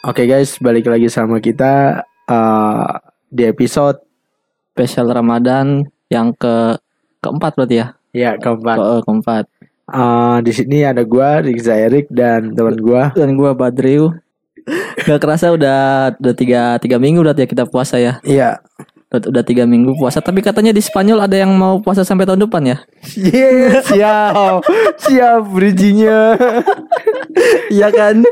Oke guys, balik lagi sama kita eh, di episode spesial Ramadan yang ke keempat berarti ya? ya keempat. Ke, eh, keempat. Eh, di sini ada gua, Rizza Erik dan teman gua. Dan gua Badriu. Gak kerasa udah udah tiga tiga minggu berarti ya kita puasa ya. Iya. Udah, udah tiga minggu puasa. Tapi katanya di Spanyol ada yang mau puasa sampai tahun depan ya? Yeah, siap. siap bridgingnya. Iya kan?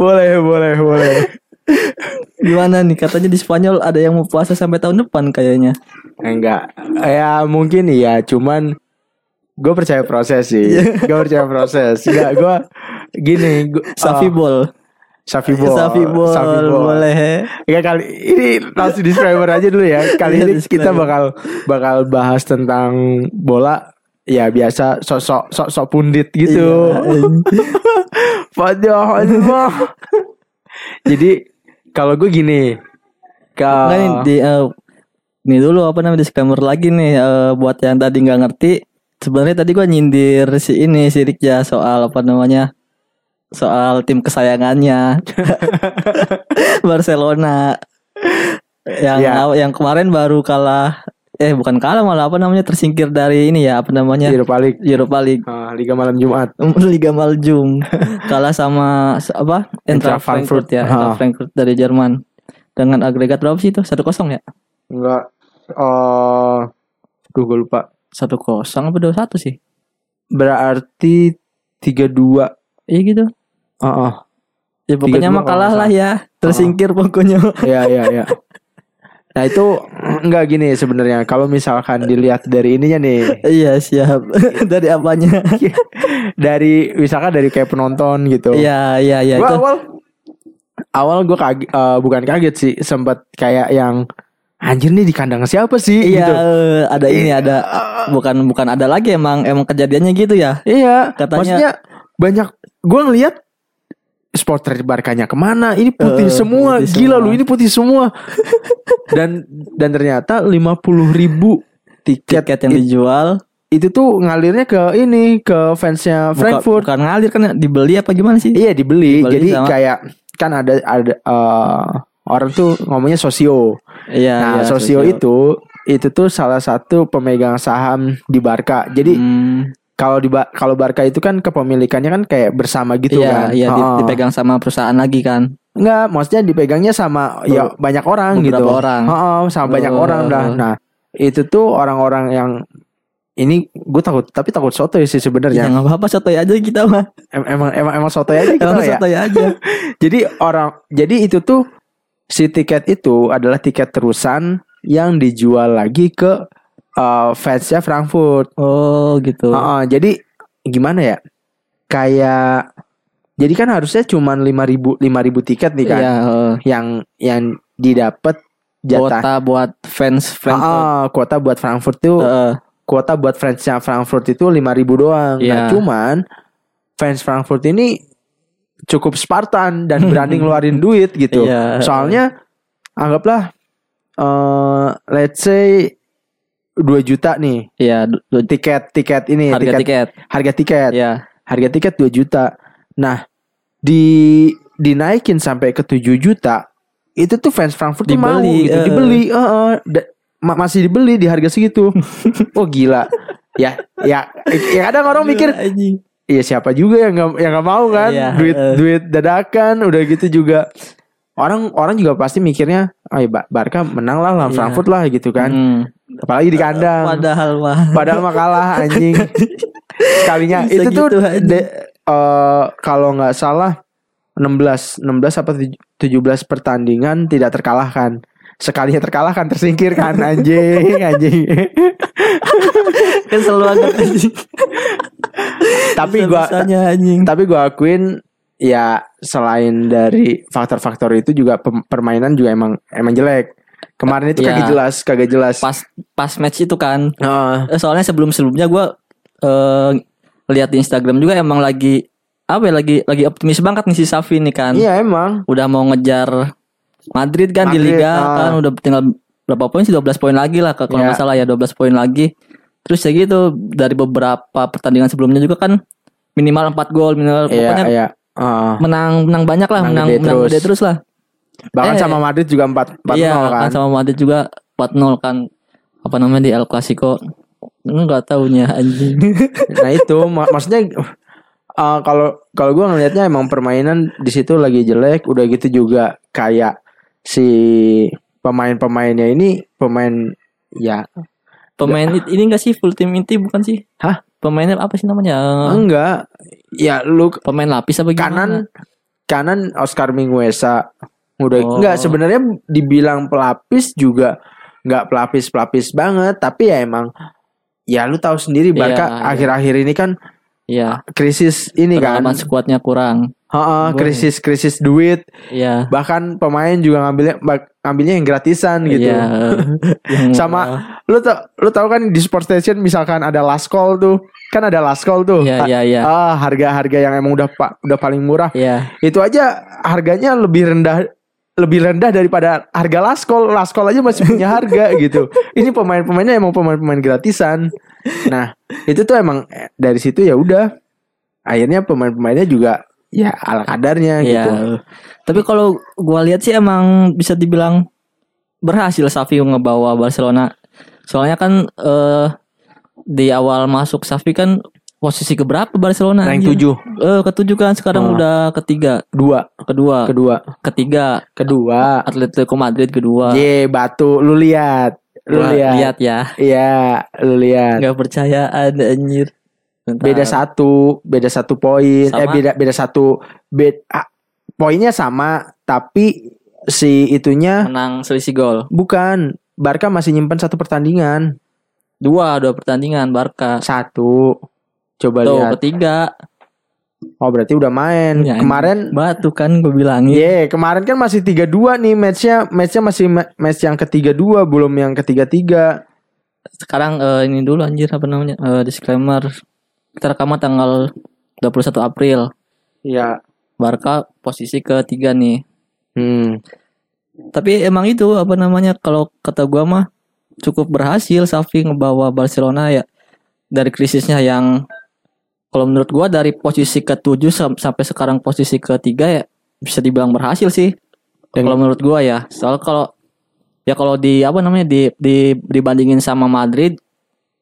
Boleh, boleh, boleh. Gimana nih? Katanya di Spanyol ada yang mau puasa sampai tahun depan kayaknya. Enggak. Ya mungkin iya, cuman gue percaya proses sih. gue percaya proses. Enggak, gue gini, gua, Safi eh, ball. Safi ball. Safi ball. Safi ball. Boleh. Ya kali ini langsung disclaimer aja dulu ya. Kali Iya, ini kita bakal bakal bahas tentang bola. Ya biasa sok-sok sok-sok pundit gitu. Iya. Padahal mah. Jadi kalau gue gini, kalau di eh, ini dulu apa namanya disclaimer lagi nih eh, buat yang tadi nggak ngerti. Sebenarnya tadi gua nyindir si ini si Rikja soal apa namanya soal tim kesayangannya Barcelona yang Ya. yang kemarin baru kalah eh bukan kalah malah apa namanya tersingkir dari ini ya apa namanya? Europa League, Europa League ah, Liga Malam Jumat. Liga Maljum. Kalah sama apa? Eintracht Eintracht Frankfurt. Ya Frankfurt. Eintracht Ha. Frankfurt dari Jerman. Dengan agregat berapa sih itu? Satu kosong ya? Enggak. Eh, duh gue lupa. satu kosong apa dua satu sih? Berarti 32 iya gitu. Heeh. ya pokoknya 32 mah kalah lah ya. Tersingkir pokoknya. Iya iya iya. Nah itu enggak gini sebenarnya kalau misalkan dilihat dari ininya nih iya siap dari apanya dari misalkan dari kayak penonton gitu. iya iya iya Gua itu awal awal gue kaget eh, bukan kaget sih sempat kayak yang anjir nih di kandang siapa sih iya gitu. ada ini ada bukan bukan ada lagi emang emang kejadiannya gitu ya Iya, Katanya- maksudnya banyak gue ngelihat supporter Barkanya ke mana? Ini putih Eh, semua, putih gila semua. lu ini putih semua. dan dan ternyata 50 ribu tiket, tiket yang it- dijual itu tuh ngalirnya ke ini ke fansnya bukan, Frankfurt. bukan ngalir kan dibeli apa gimana sih Iya dibeli. Dibeli Jadi sama- kayak kan ada ada eh, orang tuh ngomongnya sosio. iya nah, iya, sosio itu itu tuh salah satu pemegang saham di Barca. Jadi Hmm, kalau di kalau Barca itu kan kepemilikannya kan kayak bersama gitu iya kan. iya Heeh. dipegang sama perusahaan lagi kan Enggak, maksudnya dipegangnya sama ya banyak orang beberapa gitu. orang. Heeh, sama banyak Oh. orang dah. Nah, itu tuh orang-orang yang ini gue takut tapi takut soto sih ya sebenarnya. nggak apa-apa sotoy aja kita mah Em- emang emang emang soto aja gitu emang ya. sotoy aja Jadi orang jadi itu tuh si tiket itu adalah tiket terusan yang dijual lagi ke eh, fansnya Frankfurt. oh gitu Heeh, jadi gimana ya? Kayak jadi kan harusnya cuman 5000 5000 tiket nih kan Iya, eh, yang yang didapat jatah kuota buat fans Frankfurt Ah, kuota buat Frankfurt tuh Eh, kuota buat fansnya Frankfurt itu 5000 doang. Nah, Iya. cuman fans Frankfurt ini cukup Spartan dan berani ngeluarin duit gitu. Iya. Soalnya anggaplah eh let's say 2 juta nih Iya, tiket tiket ini harga tiket. harga tiket. Iya. Harga tiket 2 juta. Nah, di dinaikin sampai ke 7 juta. Itu tuh fans Frankfurt tuh mau Dibeli, gitu, eh. dibeli, Heeh. Da- ma- masih dibeli di harga segitu. oh gila. Ya, ya, ya kadang orang mikir, iya siapa juga yang nggak yang nggak mau kan, Iya, duit eh. duit dadakan, udah gitu juga. Orang orang juga pasti mikirnya, oh ya Ba- Barca menang lah lawan Iya. Frankfurt lah gitu kan. Hmm. Apalagi di kandang. Padahal mah. Padahal mah kalah anjing. Sekalinya Bisa itu tuh gitu, anjing. de- eh, kalau nggak salah 16 16 apa tuj- 17 pertandingan tidak terkalahkan. Sekalinya terkalahkan tersingkirkan anjing anjing. Kesel banget anjing. tapi anjing. tapi gua akuin ya selain dari faktor-faktor itu juga permainan juga emang emang jelek. Kemarin itu Iya. kagak jelas, kagak jelas. Pas pas match itu kan. Eh, Soalnya sebelum-sebelumnya gua eh lihat di Instagram juga emang lagi apa ya lagi lagi optimis banget nih si Safi nih kan. iya emang. Udah mau ngejar Madrid kan di Madrid, liga ah. kan udah tinggal berapa poin sih 12 poin lagi lah kalau Iya. nggak salah ya 12 poin lagi. Terus ya gitu dari beberapa pertandingan sebelumnya juga kan minimal 4 gol minimal Iya, pokoknya iya. Ah, menang menang banyak lah, Menang menang gede menang terus. gede terus lah. bahkan Eh, sama Madrid juga 4 4 iya, kan. sama Madrid juga 4-0 kan apa namanya di El Clasico. Enggak tahunya anjing. nah itu mak- maksudnya uh, kalau kalau gue ngelihatnya emang permainan di situ lagi jelek udah gitu juga kayak si pemain-pemainnya ini pemain ya Pemain ini enggak sih full team inti bukan sih? Hah? Pemainnya apa sih namanya? Enggak ya lu pemain lapis apa gimana? kanan kanan Oscar Minguesa udah Oh. enggak sebenarnya dibilang pelapis juga enggak pelapis pelapis banget tapi ya emang ya lu tahu sendiri Iya, Barca iya. akhir-akhir ini kan Iya, krisis ini kan pengalaman skuadnya kurang. Heeh, Gua- krisis krisis duit Iya. bahkan pemain juga ngambilnya ngambilnya yang gratisan gitu. Iya. Yang- Sama lu tau lu tahu kan di Sport Station misalkan ada last call tuh, kan ada last call tuh. Iya, iya, iya. Ah, harga-harga yang emang udah pa- udah paling murah. Iya. Itu aja harganya lebih rendah lebih rendah daripada harga. Last call aja masih punya harga gitu. Ini pemain-pemainnya emang pemain-pemain gratisan. Nah, itu tuh emang eh, dari situ ya udah. Akhirnya pemain-pemainnya juga ya ala kadarnya gitu. Tapi kalau gua lihat sih emang bisa dibilang berhasil Safi ngebawa Barcelona. Soalnya kan eh di awal masuk Safi kan posisi keberapa Barcelona? Rank? 7 Eh ketujuh kan sekarang Oh. udah ketiga, dua kedua, kedua ketiga kedua Atletico Madrid kedua. Ye batu lu lihat lu lihat lihat ya. iya lu lihat Gak percaya ada anjir. Bentar. beda satu beda satu poin eh beda beda satu bed ah, poinnya sama tapi si itunya menang selisih gol. bukan Barca masih nyimpen satu pertandingan Dua, dua pertandingan Barca. satu coba Tuh lihat ketiga. oh berarti udah main Ya, kemarin Batu kan gue bilangin. Ye, kemarin kan masih 3-2 nih matchnya, matchnya masih ma- match yang ketiga-dua, belum yang ketiga-tiga. Sekarang eh, ini dulu anjir apa namanya? Eh, disclaimer. Kita rekaman tanggal 21 April. Iya. Barca posisi ketiga nih. Hmm. Tapi emang itu apa namanya kalau kata gua mah cukup berhasil Xavi ngebawa Barcelona ya dari krisisnya yang kalau menurut gua dari posisi ke-7 sam- sampai sekarang posisi ketiga ya bisa dibilang berhasil sih. Dan- Kalau menurut gua ya. Soal kalau ya kalau di apa namanya di, di dibandingin sama Madrid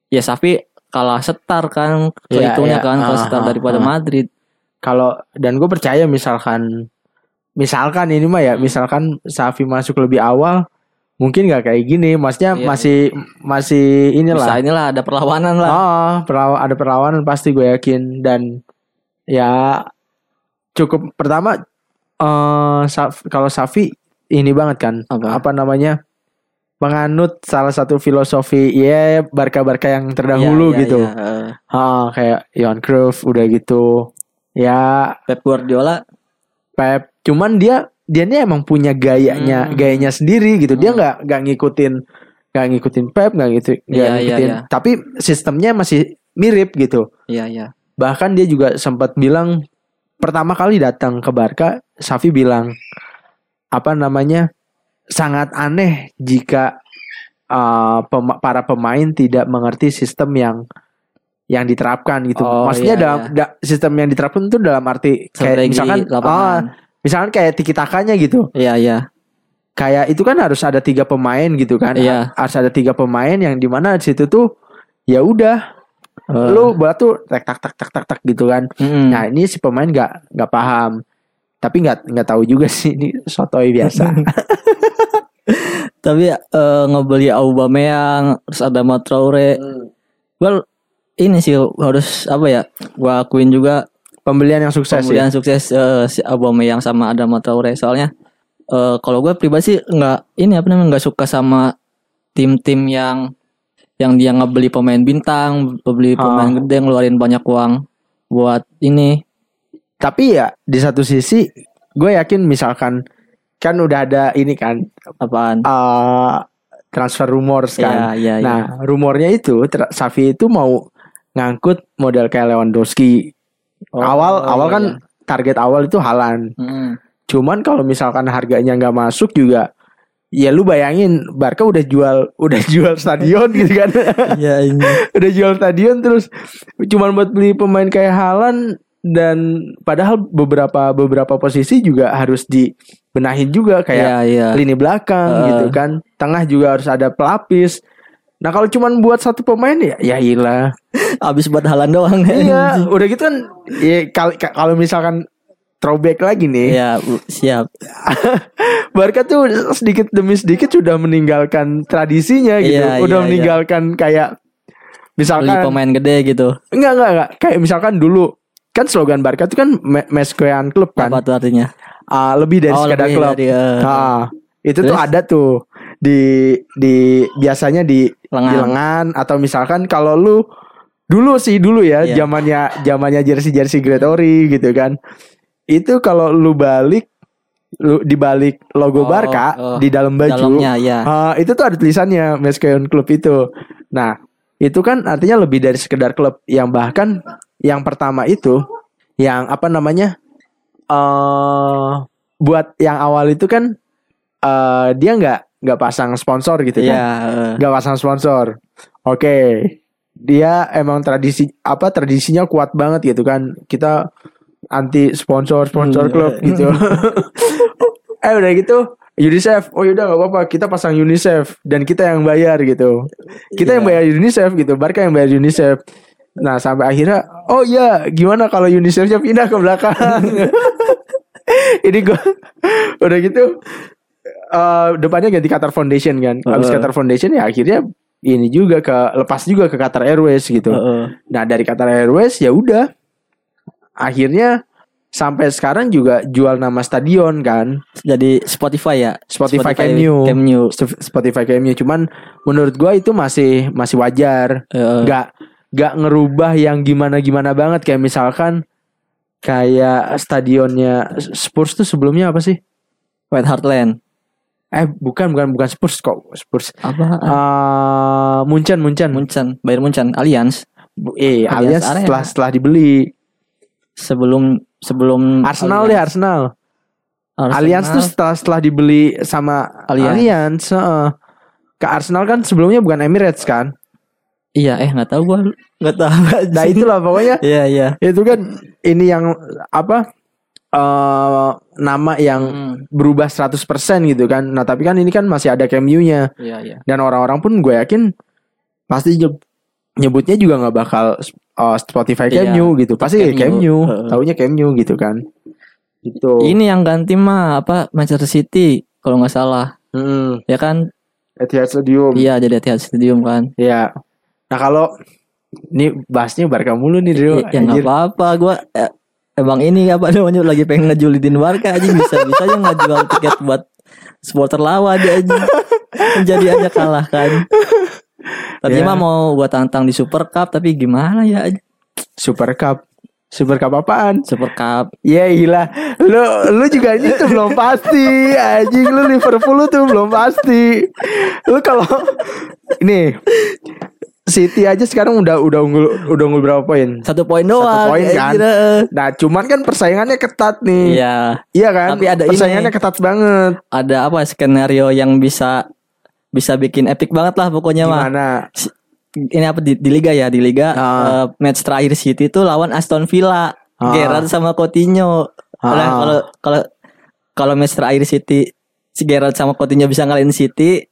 ya Xavi kalah setar kan Iya, kehitungnya iya. kan kalau Ah, setar ah, daripada ah. Madrid. Kalau dan gue percaya misalkan misalkan ini mah ya, Hmm. misalkan Safi masuk lebih awal, mungkin nggak kayak gini. Maksudnya Iya, masih masih Bisa inilah. inilah ada perlawanan lah. Oh, perlaw- ada perlawanan pasti gue yakin dan ya cukup pertama eh Saf- kalau Safi ini banget kan Apa? namanya menganut salah satu filosofi ya Barca-Barca yang terdahulu Iya, iya, gitu. iya. Ah, kayak Johan Cruyff udah gitu. Ya Pep Guardiola Pep, cuman dia dia ini emang punya gayanya, Hmm. gayanya sendiri gitu. Dia Hmm. nggak nggak ngikutin nggak ngikutin Pep, nggak gitu, nggak Iya, iya, ngikutin. iya. Tapi sistemnya masih mirip gitu. Iya iya. Bahkan dia juga sempat bilang pertama kali datang ke Barca, Safi bilang apa namanya sangat aneh jika uh, pema- para pemain tidak mengerti sistem yang yang diterapkan gitu. Oh, Maksudnya iya, dalam da- sistem yang diterapkan itu dalam arti kayak Strategi misalkan lapangan. ah, misalkan kayak tiki takanya gitu. Iya iya. Kayak itu kan harus ada tiga pemain gitu kan. Iya. Harus ada tiga pemain yang di mana di situ tuh ya udah Eh, lu bola tuh tak tak tak tak tak tak gitu kan. mm-mm. Nah ini si pemain nggak nggak paham, tapi nggak nggak tahu juga sih ini sotoy biasa. Tapi eh, ngebeli Aubameyang terus ada Traore. Well ini sih harus apa ya? Gua akuin juga Pembelian yang sukses pembelian ya. sukses eh, si Aubameyang sama Adama Traore soalnya eh, kalau gue pribadi sih nggak ini apa namanya nggak suka sama tim-tim yang yang dia ngebeli pemain bintang, beli pemain gede ngeluarin banyak uang buat ini. Tapi ya di satu sisi gue yakin misalkan kan udah ada ini kan Apaan? eh transfer rumors kan. Iya, iya, iya. Nah rumornya itu Safi itu mau ngangkut model kayak Lewandowski. Oh, awal awal iya, kan iya. target awal itu Halan. Mm. Cuman kalau misalkan harganya nggak masuk juga ya lu bayangin Barca udah jual udah jual stadion gitu kan. Iya ini. udah jual stadion terus cuman buat beli pemain kayak Halan dan padahal beberapa beberapa posisi juga harus dibenahin juga kayak Iya, iya. lini belakang Heeh. gitu kan. Tengah juga harus ada pelapis. Nah, kalau cuman buat satu pemain ya ya ilah. Habis buat halan doang. iya, udah gitu kan ya kal- ka- kalau misalkan throwback lagi nih. Iya, siap. Barca tuh sedikit demi sedikit sudah meninggalkan tradisinya gitu. Iya, udah iya, iya. meninggalkan kayak Beli misalkan pemain gede gitu. enggak enggak enggak kayak misalkan dulu kan slogan Barca itu kan me- Mesquean Club kan. Apa tuh artinya? Ah, lebih dari Oh, sekedar lebih klub. dari, eh, Ah, itu tuh ada tuh di di biasanya di Lengan. di lengan atau misalkan kalau lu dulu sih dulu ya Iya. zamannya zamannya jersey jersey Gretori gitu kan. Itu kalau lu balik lu dibalik logo Oh, Barca oh. di dalam baju. Dalamnya ya. Ah, itu tuh ada tulisannya Mesqueon Club itu. Nah, itu kan artinya lebih dari sekedar klub yang bahkan yang pertama itu yang apa namanya? eh buat yang awal itu kan eh dia nggak nggak pasang sponsor gitu Iya, kan. eh, Nggak pasang sponsor. Oke. Dia emang tradisi apa tradisinya kuat banget gitu kan. Kita anti sponsor sponsor Hmm. klub gitu. eh udah gitu UNICEF, oh yaudah gak apa-apa kita pasang UNICEF dan kita yang bayar gitu. Kita yang Iya. bayar UNICEF gitu, Barca yang bayar UNICEF. Nah sampai akhirnya, oh iya gimana kalau UNICEFnya pindah ke belakang? Ini gua udah gitu eh depannya ganti Qatar Foundation kan. Habis Heeh. Qatar Foundation ya akhirnya ini juga ke lepas juga ke Qatar Airways gitu. Heeh. Nah dari Qatar Airways ya udah akhirnya sampai sekarang juga jual nama stadion kan Jadi Spotify ya. Spotify, Camp Nou. Camp Nou. St- Spotify Camp Nou cuman menurut gua itu masih masih wajar Heeh. nggak nggak ngerubah yang gimana gimana banget kayak misalkan kayak stadionnya Spurs tuh sebelumnya apa sih White Hart Lane. Eh bukan bukan bukan Spurs kok Spurs Apa? Eh Munchen Munchen Munchen, Bayern Munchen, Allianz. Eh Allianz Arena. setelah setelah dibeli Sebelum sebelum Arsenal deh Arsenal Allianz tuh setelah setelah dibeli sama Allianz. Allianz, heeh. Ke Arsenal kan sebelumnya bukan Emirates kan? Iya, eh nggak tahu gua. Nggak tahu. Nah itulah pokoknya Iya, iya. itu kan ini yang apa eh nama yang Hmm, berubah 100% gitu kan. Nah, tapi kan ini kan masih ada Camp Nou-nya Iya, dan orang-orang pun gue yakin pasti nyeb- nyebutnya juga nggak bakal eh, Spotify Iya, Nou gitu. tetap Pasti Nou. Nou, Heeh. taunya Camp Nou gitu kan. Gitu. Ini yang ganti mah apa Manchester City kalau nggak salah. Mm, Ya kan? Etihad Stadium. Iya, jadi Etihad Stadium kan. Iya. Nah kalau ini bahasnya Barca mulu nih Rio. Ya Anjir. apa-apa, gua eh, emang ini apa namanya lagi pengen ngejulitin Barca aja bisa bisanya nggak jual tiket buat supporter lawan aja aja. Menjadi aja kalah kan. Tadinya Ya. mah mau gua tantang di Super Cup tapi gimana ya Super Cup. Super Cup apaan? Super Cup. Ya gila. Lu lu juga ini tuh belum pasti. Anjing lu Liverpool tuh belum pasti. Lu kalau ini City aja sekarang udah udah unggul udah unggul berapa poin? Satu poin doang. poin ya, kan? kira. Nah, cuman kan persaingannya ketat nih. Iya, Iya kan? Tapi ada ini. persaingannya ketat banget. ada apa skenario yang bisa bisa bikin epic banget lah pokoknya mah. Gimana? Ini apa di, di liga ya, di liga Ah. eh, match terakhir City itu lawan Aston Villa. Ah. Gerrard sama Coutinho. Nah, Ah. kalau kalau kalau match terakhir City si Gerrard sama Coutinho bisa ngalahin City,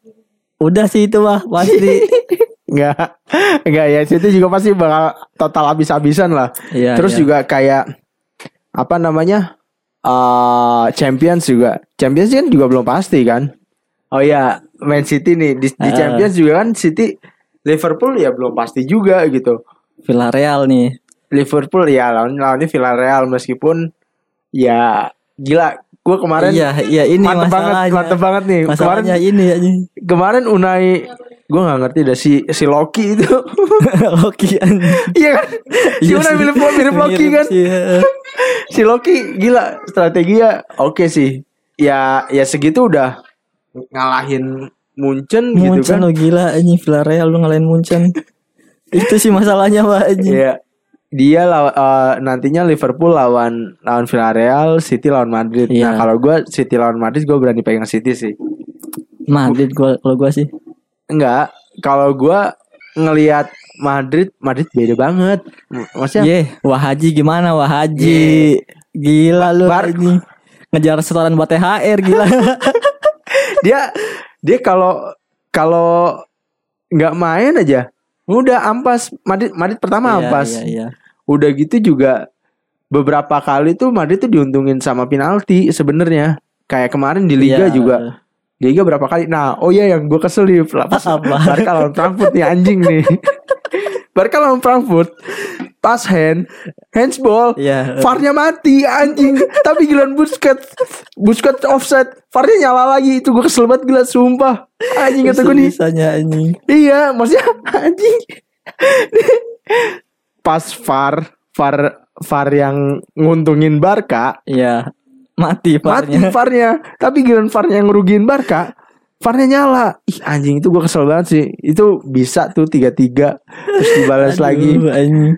udah sih itu mah pasti. Enggak. Enggak ya, City juga pasti bakal total habis-habisan lah. Iya, Terus iya. juga kayak apa namanya? eh Champions juga. Champions kan juga belum pasti kan? Oh iya, Man City nih di, di Ah. Champions juga kan City Liverpool ya belum pasti juga gitu. Villarreal nih. Liverpool ya lawan lawannya Villarreal meskipun ya gila gue kemarin iya, iya ini mantep banget mantep banget nih kemarin Masalahnya ini ya. kemarin Unai gue nggak ngerti dah si si Loki itu Loki iya kan si Iya Unai sih. mirip mirip Loki kan heeh. si Loki gila strateginya oke sih ya ya segitu udah ngalahin Munchen, gitu Munchen kan lo gila anjing Villarreal lu ngalahin Munchen. Itu sih masalahnya Pak. Iya. Dia law- eh, nantinya Liverpool lawan lawan Villarreal, City lawan Madrid. Nah, Iya. kalau gue City lawan Madrid gue berani pegang City sih. Madrid gua kalau gua sih. Enggak, kalau gue ngelihat Madrid Madrid beda banget. Maksudnya Ye, Wah Haji gimana Wah Haji? Gila lu Bar- ini. Ngejar setoran buat THR gila. dia dia kalau kalau nggak main aja udah ampas Madrid Madrid pertama Iya, ampas. Iya, iya. Udah gitu juga beberapa kali tuh Madrid tuh diuntungin sama penalti sebenarnya. Kayak kemarin di liga Iya. juga. Di liga berapa kali? Nah, oh iya yang gue kesel nih pas? Barca lawan Frankfurt nih anjing nih. Barca lawan Frankfurt pas hand handsball Iya. VAR-nya mati anjing tapi giliran Busquets Busquets offset VAR-nya nyala lagi itu gue kesel banget gila sumpah anjing kata gue nih Bisanya anjing. iya maksudnya anjing pas VAR VAR VAR yang nguntungin Barca Iya. Mati mati parnya. VAR-nya tapi giliran VAR-nya yang ngerugiin Barca VAR-nya nyala ih anjing itu gue kesel banget sih itu bisa tuh tiga tiga terus dibalas lagi Anjing.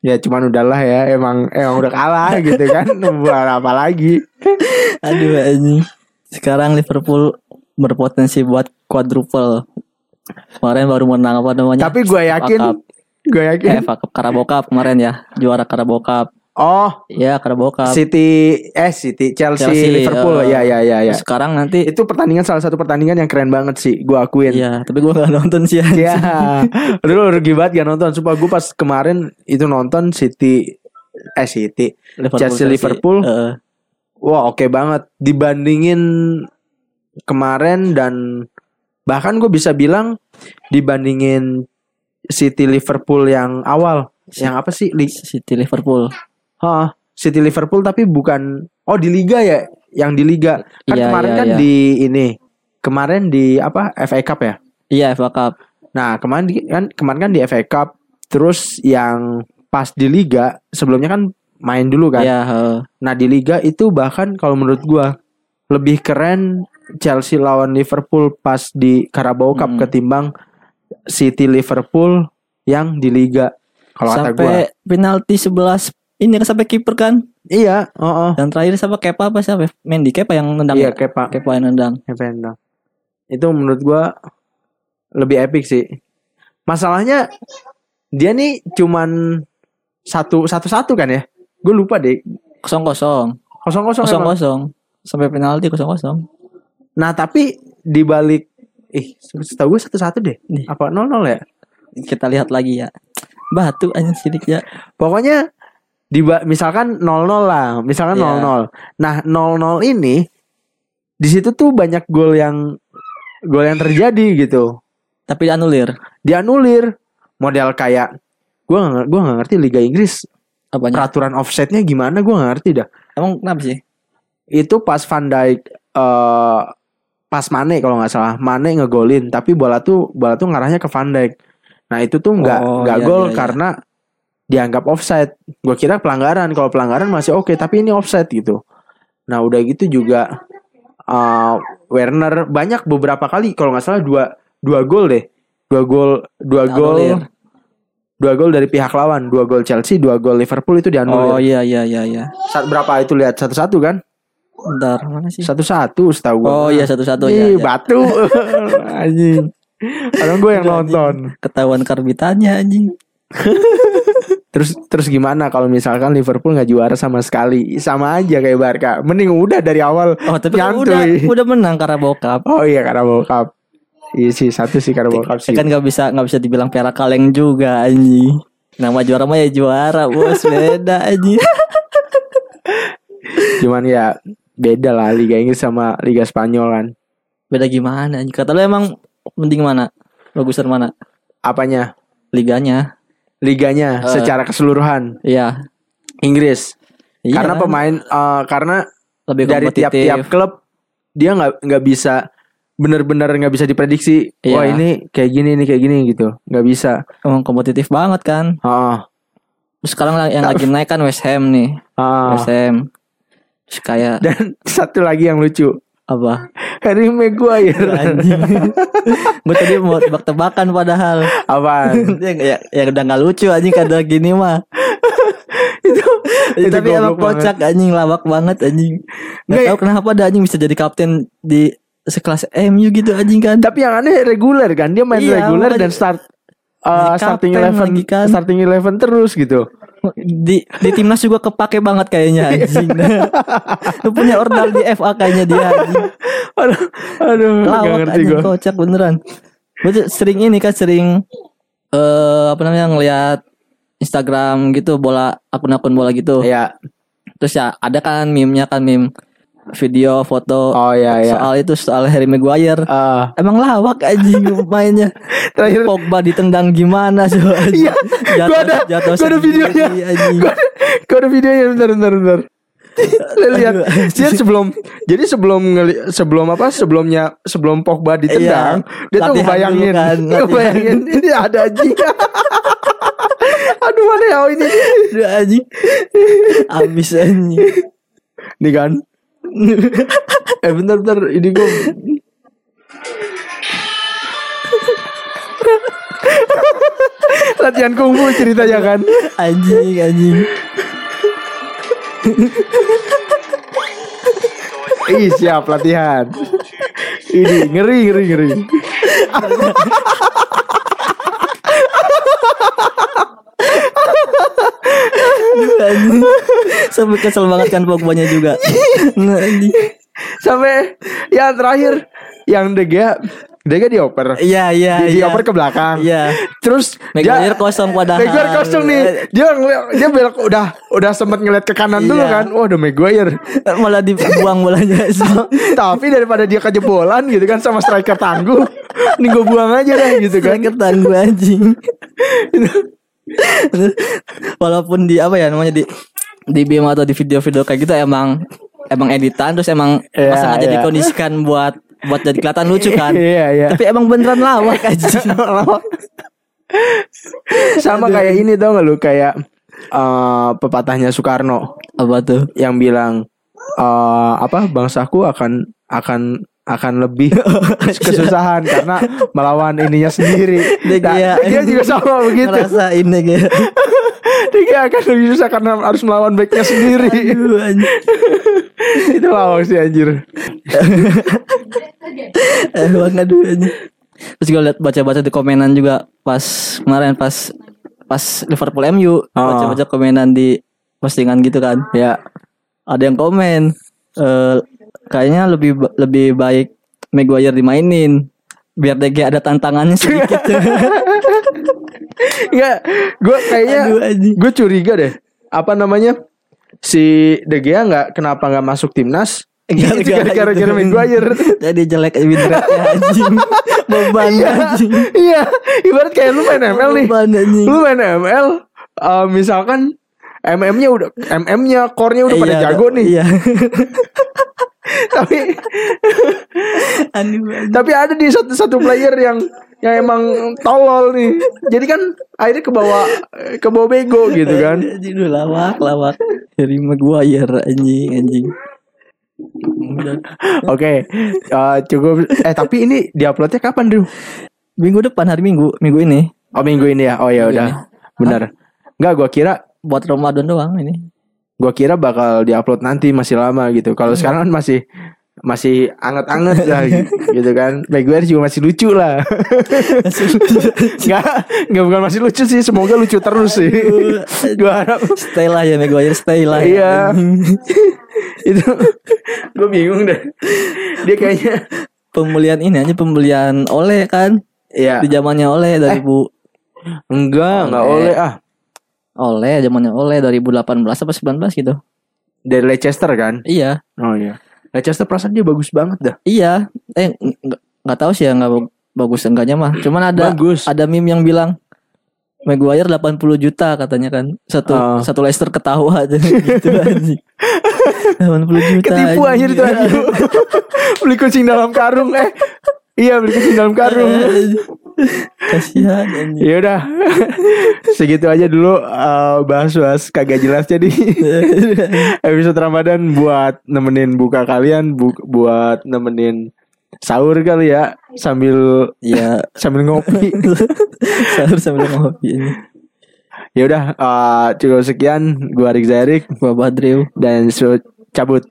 ya cuman udahlah ya emang emang udah kalah gitu kan buat apa lagi Aduh anjing. Sekarang Liverpool berpotensi buat quadruple. Kemarin baru menang apa namanya? tapi gue yakin gue yakin Eh, Carabao Cup kemarin ya. Juara Carabao Cup. Oh Ya Carabao Cup. City eh City Chelsea, Chelsea, Liverpool eh, ya ya ya ya Sekarang nanti itu pertandingan salah satu pertandingan yang keren banget sih gue akuin Iya, tapi gue gak nonton sih anjing. Ya, lu rugi banget gak nonton. Sumpah gue pas kemarin itu nonton City, eh City, Chelsea, Liverpool. Heeh. wah oke banget. Dibandingin kemarin dan bahkan gue bisa bilang dibandingin City Liverpool yang awal, yang apa sih? Li City Liverpool. Hah, City Liverpool tapi bukan, oh di Liga ya, yang di Liga. Kan Iya, kemarin iya, kan iya. di ini, kemarin di apa FA Cup ya? Iya FA Cup. Nah kemarin di, kan kemarin kan di FA Cup terus yang pas di Liga sebelumnya kan main dulu kan. Iya, heeh. Nah di Liga itu bahkan kalau menurut gua lebih keren Chelsea lawan Liverpool pas di Carabao Cup Hmm. ketimbang City Liverpool yang di Liga. Kalau kata gua. sampai penalti 11 ini kan sampai kiper kan. Iya, oh, oh. Dan terakhir sama Kepa apa siapa? Mendy Kepa yang nendang. Iya ya? Kepa, Kepa yang nendang. Evander. Itu menurut gua lebih epic sih. Masalahnya dia nih cuman satu satu satu kan ya? Gue lupa deh. Kosong kosong. Kosong kosong. Kosong kosong. Sampai penalti kosong kosong. Nah tapi di balik, ih setahu gue satu satu deh. Nih. Apa nol nol ya? Kita lihat lagi ya. Batu aja sidik ya. Pokoknya di misalkan 0-0 lah, misalkan Iya. 0-0. Nah, 0-0 ini di situ tuh banyak gol yang gol yang terjadi gitu. Tapi dianulir. Dianulir. Model kayak gua nggak gua nggak ngerti Liga Inggris Apanya? peraturan offsetnya gimana gua nggak ngerti dah. Emang kenapa sih? Itu pas Van Dijk eh pas Mane kalau nggak salah, Mane ngegolin tapi bola tuh bola tuh ngarahnya ke Van Dijk. Nah, itu tuh nggak Oh, nggak iya, gol iya, iya. karena dianggap offside. Gue kira pelanggaran. Kalau pelanggaran masih oke, tapi ini offside gitu. Nah, udah gitu juga eh Werner banyak beberapa kali kalau nggak salah dua dua gol deh. Dua gol dua gol Dianulir. dua gol dari pihak lawan, dua gol Chelsea, dua gol Liverpool itu Oh dianulir. iya iya iya iya. Saat berapa itu lihat satu-satu kan? Bentar, mana sih? Satu-satu setahu gue. Oh iya satu-satu Ih, ya. ya. batu. anjing. Padahal gue yang nonton. Ketahuan karbitannya anjing. Terus terus gimana kalau misalkan Liverpool nggak juara sama sekali? Sama aja kayak Barca. Mending udah dari awal. Oh tapi kan udah udah menang Carabao Cup. Oh iya Carabao Cup. Iya sih satu sih Carabao Cup sih. Kan nggak bisa nggak bisa dibilang piala kaleng juga anjing. Nama juara mah ya juara bos beda anjing. Cuman ya beda lah Liga Inggris sama Liga Spanyol kan. Beda gimana? Kata lu emang mending mana? Bagusan mana? Apanya? Liganya. Liganya Eh. secara keseluruhan Iya. Inggris. Iya karena kan? pemain eh, karena lebih dari tiap-tiap klub dia nggak nggak bisa bener-bener nggak bisa diprediksi. Wah Iya. ini kayak gini ini kayak gini gitu. Nggak bisa. Emang kompetitif banget kan. Oh, Terus sekarang yang lagi naik kan West Ham nih. oh. West Ham. Terus kayak Dan satu lagi yang lucu. Apa? Harry Maguire. Anjing. Gue tadi mau tebak-tebakan padahal. Apaan? ya, ya, ya udah gak lucu anjing kada gini mah. itu, itu Tapi emang kocak anjing lawak banget anjing. Gak Nggak, tahu kenapa ada anjing bisa jadi kapten di sekelas MU gitu anjing kan. Tapi yang aneh reguler kan dia main Iya, reguler dan start uh, starting eleven kan. starting eleven terus gitu. Di di timnas juga kepake banget kayaknya anjing. Lu punya ordal di FA kayaknya dia anjing. aduh, aduh, Lawak ngerti anjing gue. kocak beneran. Gue sering ini kan sering eh apa namanya ngelihat Instagram gitu bola akun-akun bola gitu. Ya, Terus ya ada kan meme-nya kan meme video foto oh ya ya. soal itu soal Harry Maguire. Ah, Emang lawak anjing mainnya. terakhir Pogba ditendang gimana coba Iya, gua ada- gua ada videonya. Gua Kau ada videonya bentar bentar bentar. Lihat dia sebelum jadi sebelum sebelum apa sebelumnya sebelum Pogba ditendang Iya, dia tuh ngebayangin kan, ngebayangin ini ada anjing aduh mana ya ini anjing. Abis anjing. nih kan eh bentar bentar. Ini gue latihan kungfu ceritanya kan? Anjing, anjing. Ih siap latihan. Ini ngeri ngeri ngeri anjing. Sampai kesel banget kan Pogbanya juga. Sampai yang terakhir Yang De Gea dioper Iya, iya, Di, iya. dioper ke belakang Iya. Terus Maguire kosong padahal. Maguire kosong nih Dia dia belok udah udah sempat ngeliat ke kanan dulu Iya. kan Wah udah Maguire Malah dibuang bolanya. Tapi daripada dia kejebolan gitu kan Sama striker tangguh Nih gue buang aja dah gitu kan Ketan gue anjing. Walaupun di apa ya namanya di di BIM atau di video-video kayak gitu emang emang editan terus emang pas sengaja iya. dikondisikan buat buat jadi kelihatan lucu kan. Iya iya Tapi emang beneran lawak anjing. Sama kayak ini tau gak lu Kayak eh, Pepatahnya Soekarno Apa tuh? yang bilang eh apa bangsaku akan akan akan lebih kesusahan karena melawan ininya sendiri. Dia Nah, kayak- dia juga sama begitu. Ngerasa ini kayak Dia akan lebih susah karena harus melawan backnya sendiri. Aduh, anjing. Itu lawak sih anjir. Emang aduh anjing. Terus gue liat baca-baca di komenan juga pas kemarin pas pas Liverpool MU Oh. baca-baca komenan di postingan gitu kan. Ya. Ada yang komen eh kayaknya lebih lebih baik Maguire dimainin biar DG ada tantangannya sedikit. Enggak, gue kayaknya gue curiga deh. Apa namanya? Si De Gea nggak kenapa nggak masuk timnas? Gara-gara gara Maguire. Jadi jelek win rate anjing. Beban Iya, anjing. iya. Ibarat kayak lu main ML nih. Lu main ML, eh, misalkan MM-nya udah MM-nya core-nya udah pada Iya, jago nih. Iya. Tapi tapi ada di satu satu player yang yang emang tolol nih. Jadi kan akhirnya ke bawah ke bawah bego gitu kan. Lu lawak, lawak. Dari Maguire anjing, anjing. Oke, eh, cukup. Eh tapi ini diuploadnya kapan, Drew? Minggu depan hari Minggu, minggu ini Oh minggu ini ya. Oh ya udah. Benar. Enggak, gua kira buat Ramadan doang ini. Gua kira bakal diupload nanti masih lama gitu. Kalau sekarang kan masih masih anget-anget lah gitu kan. Maguire juga masih lucu lah. Enggak, enggak bukan masih lucu sih. Semoga lucu terus sih. gua harap stay lah ya Maguire, stay lah. ya. Iya. itu gue bingung deh. Dia kayaknya Pembelian ini aja pembelian oleh kan Iya. di zamannya oleh dari bu Enggak, enggak oleh ah. Oleh zamannya oleh 2018 apa 19 gitu. Dari Leicester kan? Iya, Oh iya. Leicester perasaan dia bagus banget dah. iya. Eh nggak tahu sih ya nggak bag- bagus enggaknya mah. Cuman ada Bagus. ada meme yang bilang Maguire 80 juta katanya kan. Satu Oh. satu Leicester ketawa aja gitu anjing. 80 juta. Ketipu aja itu anjing. beli kucing dalam karung eh. Iya beli kucing dalam karung. Kasihan anjing. Ya udah. Segitu aja dulu eh, bahas-bahas kagak jelas jadi episode Ramadan buat nemenin buka kalian bu- buat nemenin sahur kali ya sambil Iya, sambil ngopi. sahur sambil ngopi ini. ya udah eh, cukup sekian gua Rik Zairik Gua Badriu. dan cabut.